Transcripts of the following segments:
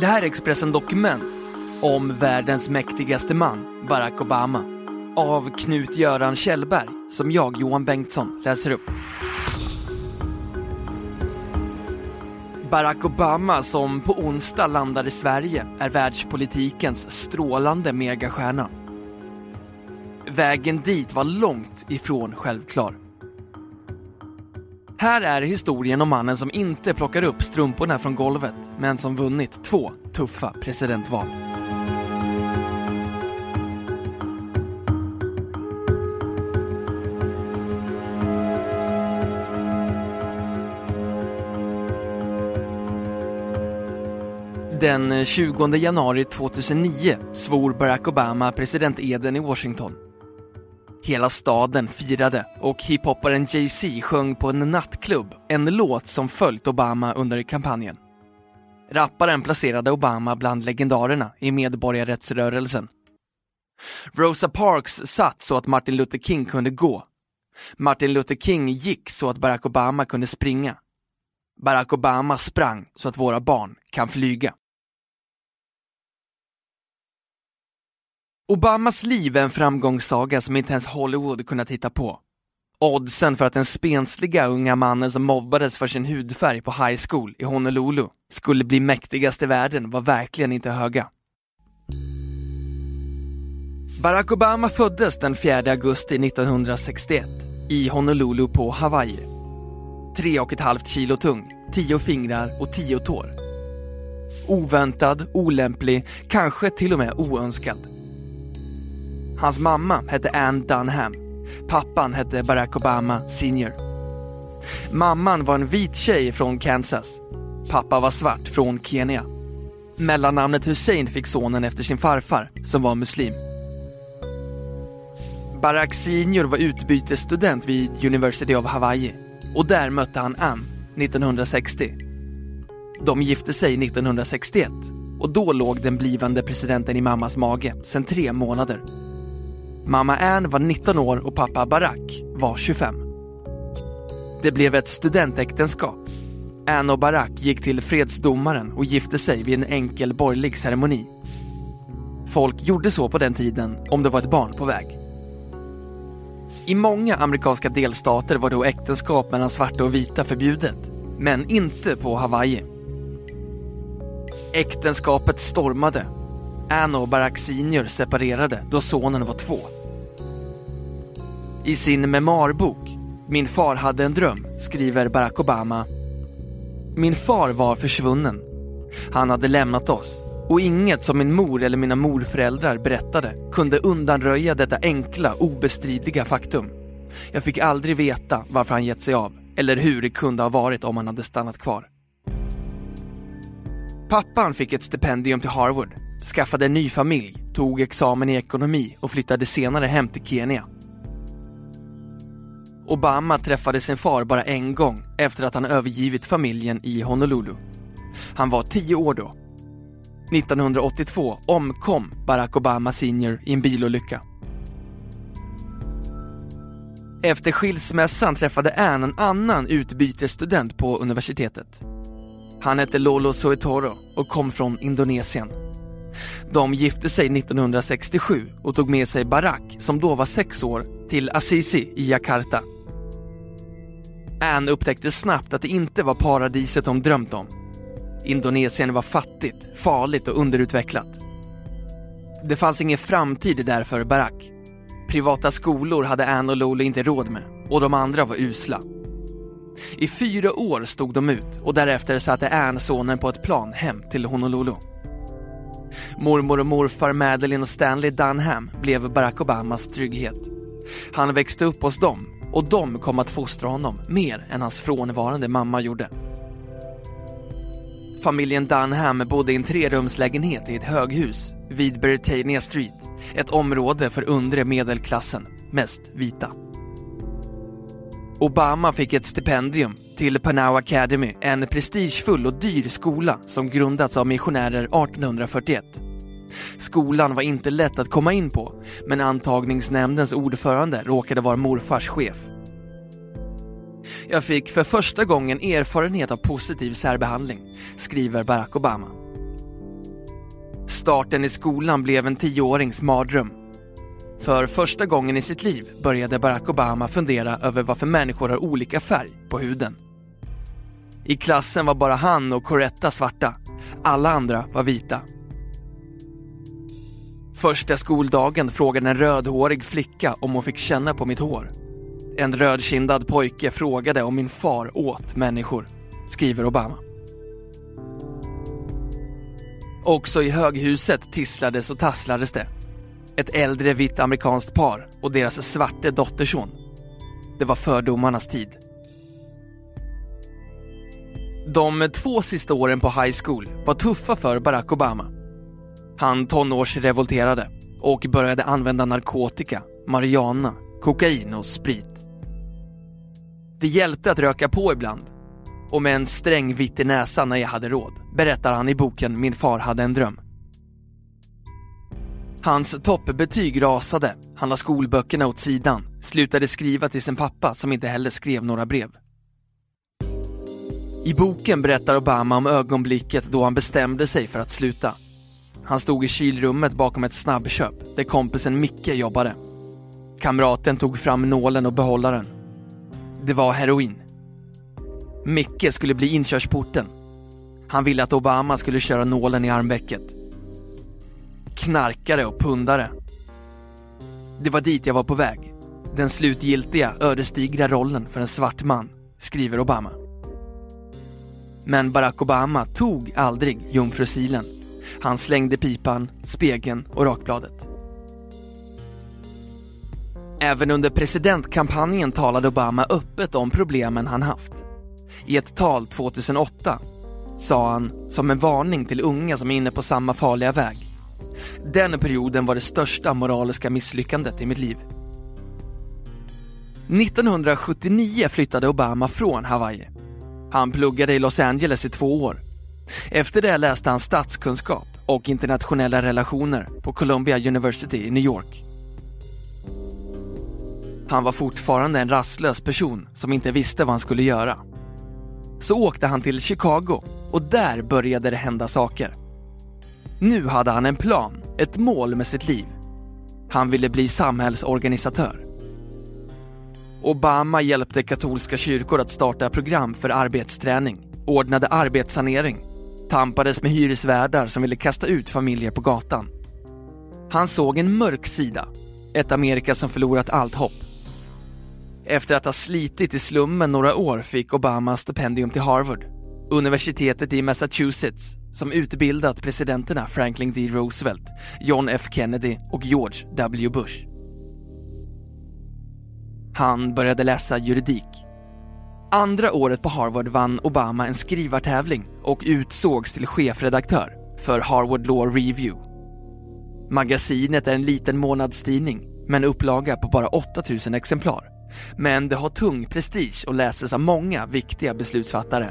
Det här är Expressen Dokument om världens mäktigaste man, Barack Obama. Av Knut-Göran Kjellberg, som jag, Johan Bengtsson, läser upp. Barack Obama, som på onsdag landar i Sverige, är världspolitikens strålande megastjärna. Vägen dit var långt ifrån självklar. Här är historien om mannen som inte plockar upp strumporna från golvet, men som vunnit två tuffa presidentval. Den 20 januari 2009 svor Barack Obama presidenteden i Washington. Hela staden firade och hiphopparen Jay-Z sjöng på en nattklubb en låt som följt Obama under kampanjen. Rapparen placerade Obama bland legendarerna i medborgarrättsrörelsen. Rosa Parks satt så att Martin Luther King kunde gå. Martin Luther King gick så att Barack Obama kunde springa. Barack Obama sprang så att våra barn kan flyga. Obamas liv är en framgångssaga som inte ens Hollywood kunnat hitta på. Oddsen för att den spensliga unga mannen som mobbades för sin hudfärg på high school i Honolulu skulle bli mäktigast i världen var verkligen inte höga. Barack Obama föddes den 4 augusti 1961 i Honolulu på Hawaii. Tre och ett halvt kilo tung, tio fingrar och tio tår. Oväntad, olämplig, kanske till och med oönskad. Hans mamma hette Ann Dunham. Pappan hette Barack Obama Senior. Mamman var en vit tjej från Kansas. Pappa var svart från Kenya. Mellannamnet Hussein fick sonen efter sin farfar som var muslim. Barack Senior var utbytesstudent vid University of Hawaii och där mötte han Ann 1960. De gifte sig 1961 och då låg den blivande presidenten i mammas mage sedan tre månader. Mamma Ann var 19 år och pappa Barack var 25. Det blev ett studentäktenskap. Ann och Barack gick till fredsdomaren och gifte sig vid en enkel borgerlig ceremoni. Folk gjorde så på den tiden om det var ett barn på väg. I många amerikanska delstater var då äktenskap mellan svarta och vita förbjudet, men inte på Hawaii. Äktenskapet stormade. Ann och Barack Senior separerade då sonen var två. I sin memoarbok Min far hade en dröm skriver Barack Obama Min far var försvunnen. Han hade lämnat oss och inget som min mor eller mina morföräldrar berättade kunde undanröja detta enkla, obestridliga faktum. Jag fick aldrig veta varför han gett sig av eller hur det kunde ha varit om han hade stannat kvar. Pappan fick ett stipendium till Harvard, skaffade en ny familj, tog examen i ekonomi och flyttade senare hem till Kenya. Obama träffade sin far bara en gång efter att han övergivit familjen i Honolulu. Han var tio år då. 1982 omkom Barack Obama senior i en bilolycka. Efter skilsmässan träffade Ann en annan utbytesstudent på universitetet. Han hette Lolo Soetoro och kom från Indonesien. De gifte sig 1967 och tog med sig Barack, som då var sex år, till Assisi i Jakarta. Anne upptäckte snabbt att det inte var paradiset hon drömt om. Indonesien var fattigt, farligt och underutvecklat. Det fanns ingen framtid där för Barack. Privata skolor hade Anne och Lolo inte råd med och de andra var usla. I fyra år stod de ut och därefter satte Anne sonen på ett plan hem till Honolulu. Mormor och morfar Madeleine och Stanley Dunham blev Barack Obamas trygghet. Han växte upp hos dem och de kom att fostra honom mer än hans frånvarande mamma gjorde. Familjen Dunham bodde i en trerumslägenhet i ett höghus vid Britannia Street. Ett område för undre medelklassen, mest vita. Obama fick ett stipendium till Panau Academy, en prestigefull och dyr skola som grundats av missionärer 1841. Skolan var inte lätt att komma in på, men antagningsnämndens ordförande råkade vara morfars chef. Jag fick för första gången erfarenhet av positiv särbehandling, skriver Barack Obama. Starten i skolan blev en tioårings mardröm. För första gången i sitt liv började Barack Obama fundera över varför människor har olika färg på huden. I klassen var bara han och Coretta svarta. Alla andra var vita. Första skoldagen frågade en rödhårig flicka om hon fick känna på mitt hår. En rödkindad pojke frågade om min far åt människor, skriver Obama. Också i höghuset tisslades och tasslades det. Ett äldre vitt amerikanskt par och deras svarte dotterson. Det var fördomarnas tid. De två sista åren på high school var tuffa för Barack Obama. Han tonårsrevolterade och började använda narkotika, marijuana, kokain och sprit. Det hjälpte att röka på ibland. Och med en sträng vitt i näsan när jag hade råd, berättar han i boken Min far hade en dröm. Hans toppbetyg rasade, han la skolböckerna åt sidan, slutade skriva till sin pappa som inte heller skrev några brev. I boken berättar Obama om ögonblicket då han bestämde sig för att sluta. Han stod i kylrummet bakom ett snabbköp där kompisen Micke jobbade. Kamraten tog fram nålen och behållaren. Det var heroin. Micke skulle bli inkörsporten. Han ville att Obama skulle köra nålen i armvecket. Knarkare och pundare. Det var dit jag var på väg. Den slutgiltiga, ödesdigra rollen för en svart man, skriver Obama. Men Barack Obama tog aldrig jungfrusilen. Han slängde pipan, spegeln och rakbladet. Även under presidentkampanjen talade Obama öppet om problemen han haft. I ett tal 2008 sa han, som en varning till unga som är inne på samma farliga väg. Den perioden var det största moraliska misslyckandet i mitt liv. 1979 flyttade Obama från Hawaii. Han pluggade i Los Angeles i två år. Efter det läste han statskunskap och internationella relationer på Columbia University i New York. Han var fortfarande en rastlös person som inte visste vad han skulle göra. Så åkte han till Chicago och där började det hända saker. Nu hade han en plan, ett mål med sitt liv. Han ville bli samhällsorganisatör. Obama hjälpte katolska kyrkor att starta program för arbetsträning, ordnade arbetssanering, tampades med hyresvärdar som ville kasta ut familjer på gatan. Han såg en mörk sida, ett Amerika som förlorat allt hopp. Efter att ha slitit i slummen några år fick Obama stipendium till Harvard, universitetet i Massachusetts som utbildat presidenterna Franklin D. Roosevelt, John F Kennedy och George W. Bush. Han började läsa juridik. Andra året på Harvard vann Obama en skrivartävling och utsågs till chefredaktör för Harvard Law Review. Magasinet är en liten månadstidning med en upplaga på bara 8000 exemplar. Men det har tung prestige och läses av många viktiga beslutsfattare.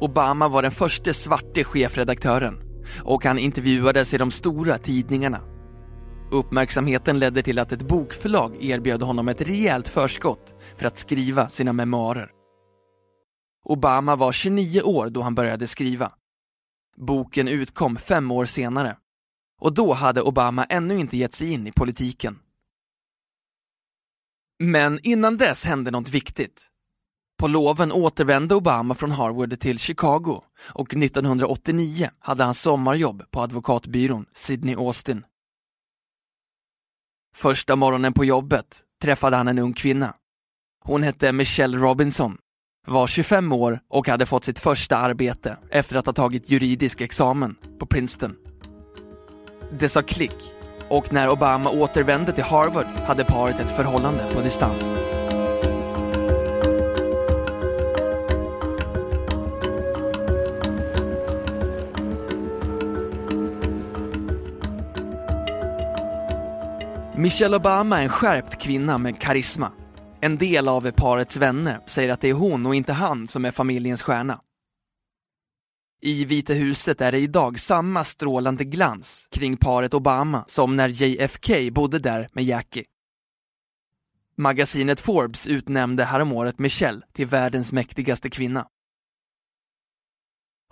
Obama var den första svarte chefredaktören och han intervjuades i de stora tidningarna. Uppmärksamheten ledde till att ett bokförlag erbjöd honom ett rejält förskott för att skriva sina memoarer. Obama var 29 år då han började skriva. Boken utkom fem år senare och då hade Obama ännu inte gett sig in i politiken. Men innan dess hände något viktigt. På loven återvände Obama från Harvard till Chicago och 1989 hade han sommarjobb på advokatbyrån Sidney Austin. Första morgonen på jobbet träffade han en ung kvinna. Hon hette Michelle Robinson, var 25 år och hade fått sitt första arbete efter att ha tagit juridisk examen på Princeton. Det sa klick och när Obama återvände till Harvard hade paret ett förhållande på distans. Michelle Obama är en skärpt kvinna med karisma. En del av parets vänner säger att det är hon och inte han som är familjens stjärna. I Vita huset är det idag samma strålande glans kring paret Obama som när JFK bodde där med Jackie. Magasinet Forbes utnämnde häromåret Michelle till världens mäktigaste kvinna.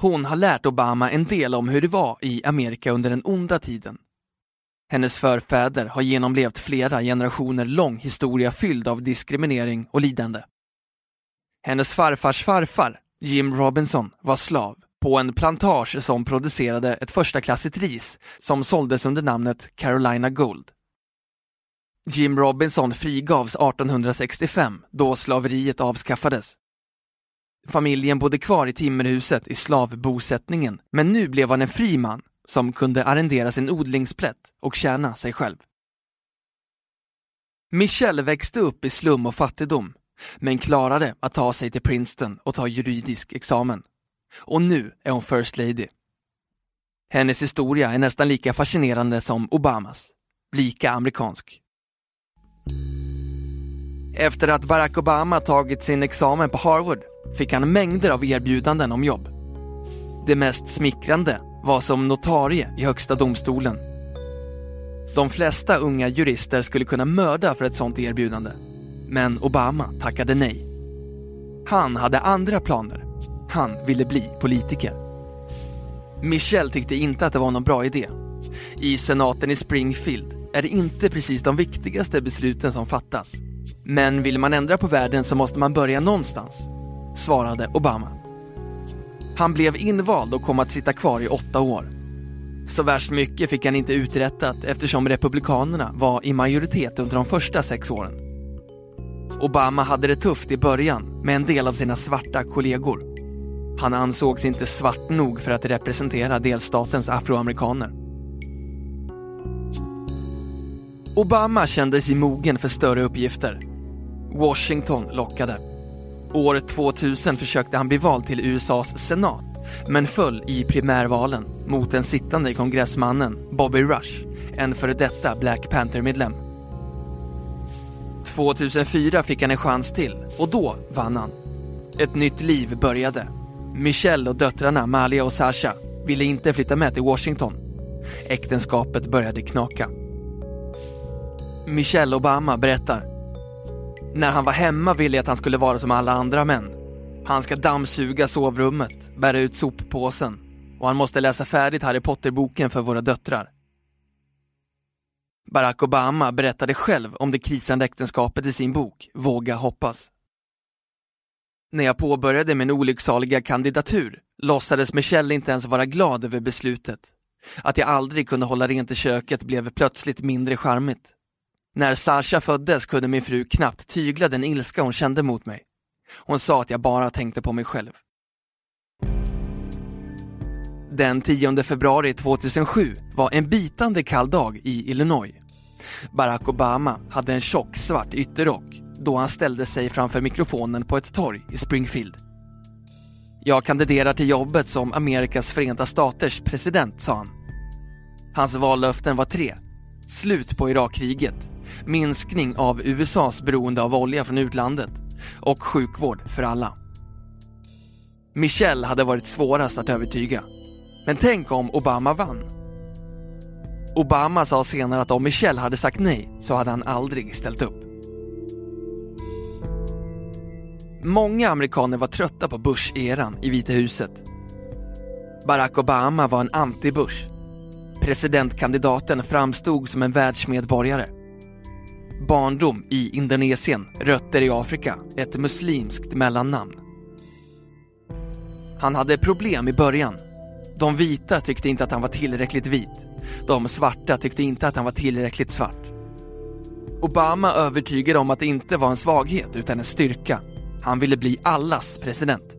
Hon har lärt Obama en del om hur det var i Amerika under den onda tiden. Hennes förfäder har genomlevt flera generationer lång historia fylld av diskriminering och lidande. Hennes farfars farfar, Jim Robinson, var slav på en plantage som producerade ett förstaklassigt ris som såldes under namnet Carolina Gold. Jim Robinson frigavs 1865 då slaveriet avskaffades. Familjen bodde kvar i timmerhuset i slavbosättningen men nu blev han en fri man som kunde arrendera sin odlingsplätt och tjäna sig själv. Michelle växte upp i slum och fattigdom men klarade att ta sig till Princeton och ta juridisk examen. Och nu är hon First Lady. Hennes historia är nästan lika fascinerande som Obamas. Lika amerikansk. Efter att Barack Obama tagit sin examen på Harvard fick han mängder av erbjudanden om jobb. Det mest smickrande var som notarie i Högsta domstolen. De flesta unga jurister skulle kunna mörda för ett sådant erbjudande. Men Obama tackade nej. Han hade andra planer. Han ville bli politiker. Michelle tyckte inte att det var någon bra idé. I senaten i Springfield är det inte precis de viktigaste besluten som fattas. Men vill man ändra på världen så måste man börja någonstans, svarade Obama. Han blev invald och kom att sitta kvar i åtta år. Så värst mycket fick han inte uträttat eftersom Republikanerna var i majoritet under de första sex åren. Obama hade det tufft i början med en del av sina svarta kollegor. Han ansågs inte svart nog för att representera delstatens afroamerikaner. Obama kände sig mogen för större uppgifter. Washington lockade. År 2000 försökte han bli vald till USAs senat men föll i primärvalen mot den sittande kongressmannen Bobby Rush, en före detta Black Panther-medlem. 2004 fick han en chans till och då vann han. Ett nytt liv började. Michelle och döttrarna Malia och Sasha ville inte flytta med till Washington. Äktenskapet började knaka. Michelle Obama berättar. När han var hemma ville jag att han skulle vara som alla andra män. Han ska dammsuga sovrummet, bära ut soppåsen och han måste läsa färdigt Harry Potter-boken för våra döttrar. Barack Obama berättade själv om det krisande äktenskapet i sin bok Våga hoppas. När jag påbörjade min olycksaliga kandidatur låtsades Michelle inte ens vara glad över beslutet. Att jag aldrig kunde hålla rent i köket blev plötsligt mindre charmigt. När Sasha föddes kunde min fru knappt tygla den ilska hon kände mot mig. Hon sa att jag bara tänkte på mig själv. Den 10 februari 2007 var en bitande kall dag i Illinois. Barack Obama hade en tjock svart ytterrock då han ställde sig framför mikrofonen på ett torg i Springfield. Jag kandiderar till jobbet som Amerikas förenta staters president, sa han. Hans vallöften var tre. Slut på Irakkriget, minskning av USAs beroende av olja från utlandet och sjukvård för alla. Michelle hade varit svårast att övertyga. Men tänk om Obama vann? Obama sa senare att om Michelle hade sagt nej så hade han aldrig ställt upp. Många amerikaner var trötta på Bush-eran i Vita huset. Barack Obama var en anti-Bush. Presidentkandidaten framstod som en världsmedborgare. Barndom i Indonesien, rötter i Afrika, ett muslimskt mellannamn. Han hade problem i början. De vita tyckte inte att han var tillräckligt vit. De svarta tyckte inte att han var tillräckligt svart. Obama övertygade om att det inte var en svaghet utan en styrka. Han ville bli allas president.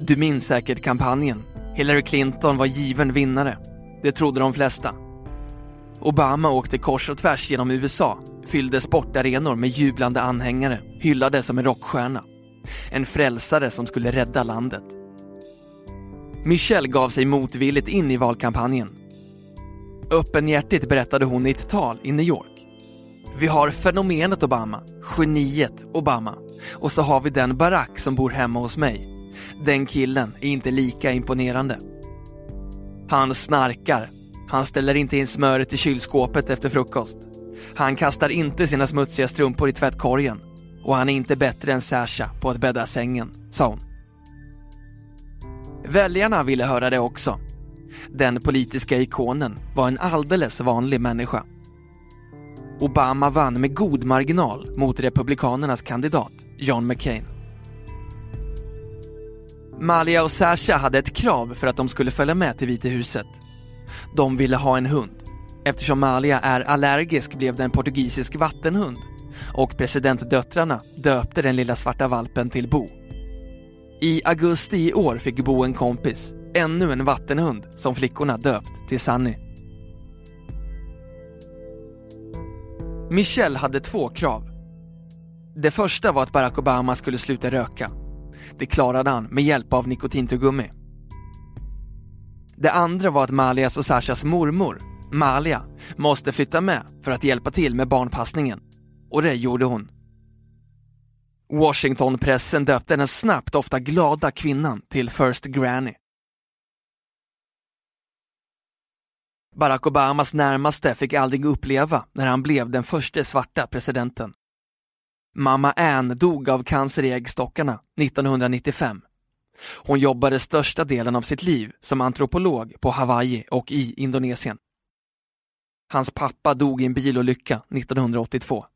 Du minns säkert kampanjen. Hillary Clinton var given vinnare. Det trodde de flesta. Obama åkte kors och tvärs genom USA, fyllde sportarenor med jublande anhängare, hyllade som en rockstjärna. En frälsare som skulle rädda landet. Michelle gav sig motvilligt in i valkampanjen. Öppenhjärtigt berättade hon i ett tal i New York. Vi har fenomenet Obama, geniet Obama. Och så har vi den Barack som bor hemma hos mig. Den killen är inte lika imponerande. Han snarkar. Han ställer inte in smöret i kylskåpet efter frukost. Han kastar inte sina smutsiga strumpor i tvättkorgen. Och han är inte bättre än Sasha på att bädda sängen, sa hon. Väljarna ville höra det också. Den politiska ikonen var en alldeles vanlig människa. Obama vann med god marginal mot Republikanernas kandidat John McCain. Malia och Sasha hade ett krav för att de skulle följa med till Vita huset. De ville ha en hund. Eftersom Malia är allergisk blev det en portugisisk vattenhund och presidentdöttrarna döpte den lilla svarta valpen till Bo. I augusti i år fick Bo en kompis, ännu en vattenhund som flickorna döpt till Sunny. Michelle hade två krav. Det första var att Barack Obama skulle sluta röka. Det klarade han med hjälp av nikotintuggummi. Det andra var att Malias och Sashas mormor, Malia, måste flytta med för att hjälpa till med barnpassningen. Och det gjorde hon. Washingtonpressen döpte den snabbt ofta glada kvinnan till First Granny. Barack Obamas närmaste fick aldrig uppleva när han blev den första svarta presidenten. Mamma Ann dog av cancer i äggstockarna 1995. Hon jobbade största delen av sitt liv som antropolog på Hawaii och i Indonesien. Hans pappa dog i en bilolycka 1982.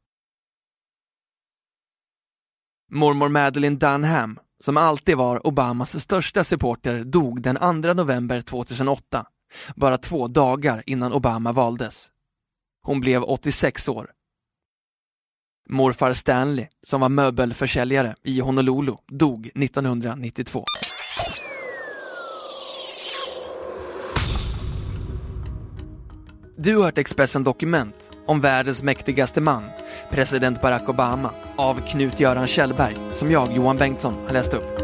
Mormor Madeleine Dunham, som alltid var Obamas största supporter, dog den 2 november 2008, bara två dagar innan Obama valdes. Hon blev 86 år. Morfar Stanley, som var möbelförsäljare i Honolulu, dog 1992. Du har hört Expressen Dokument om världens mäktigaste man, president Barack Obama, av Knut-Göran Kjellberg, som jag, Johan Bengtsson, har läst upp.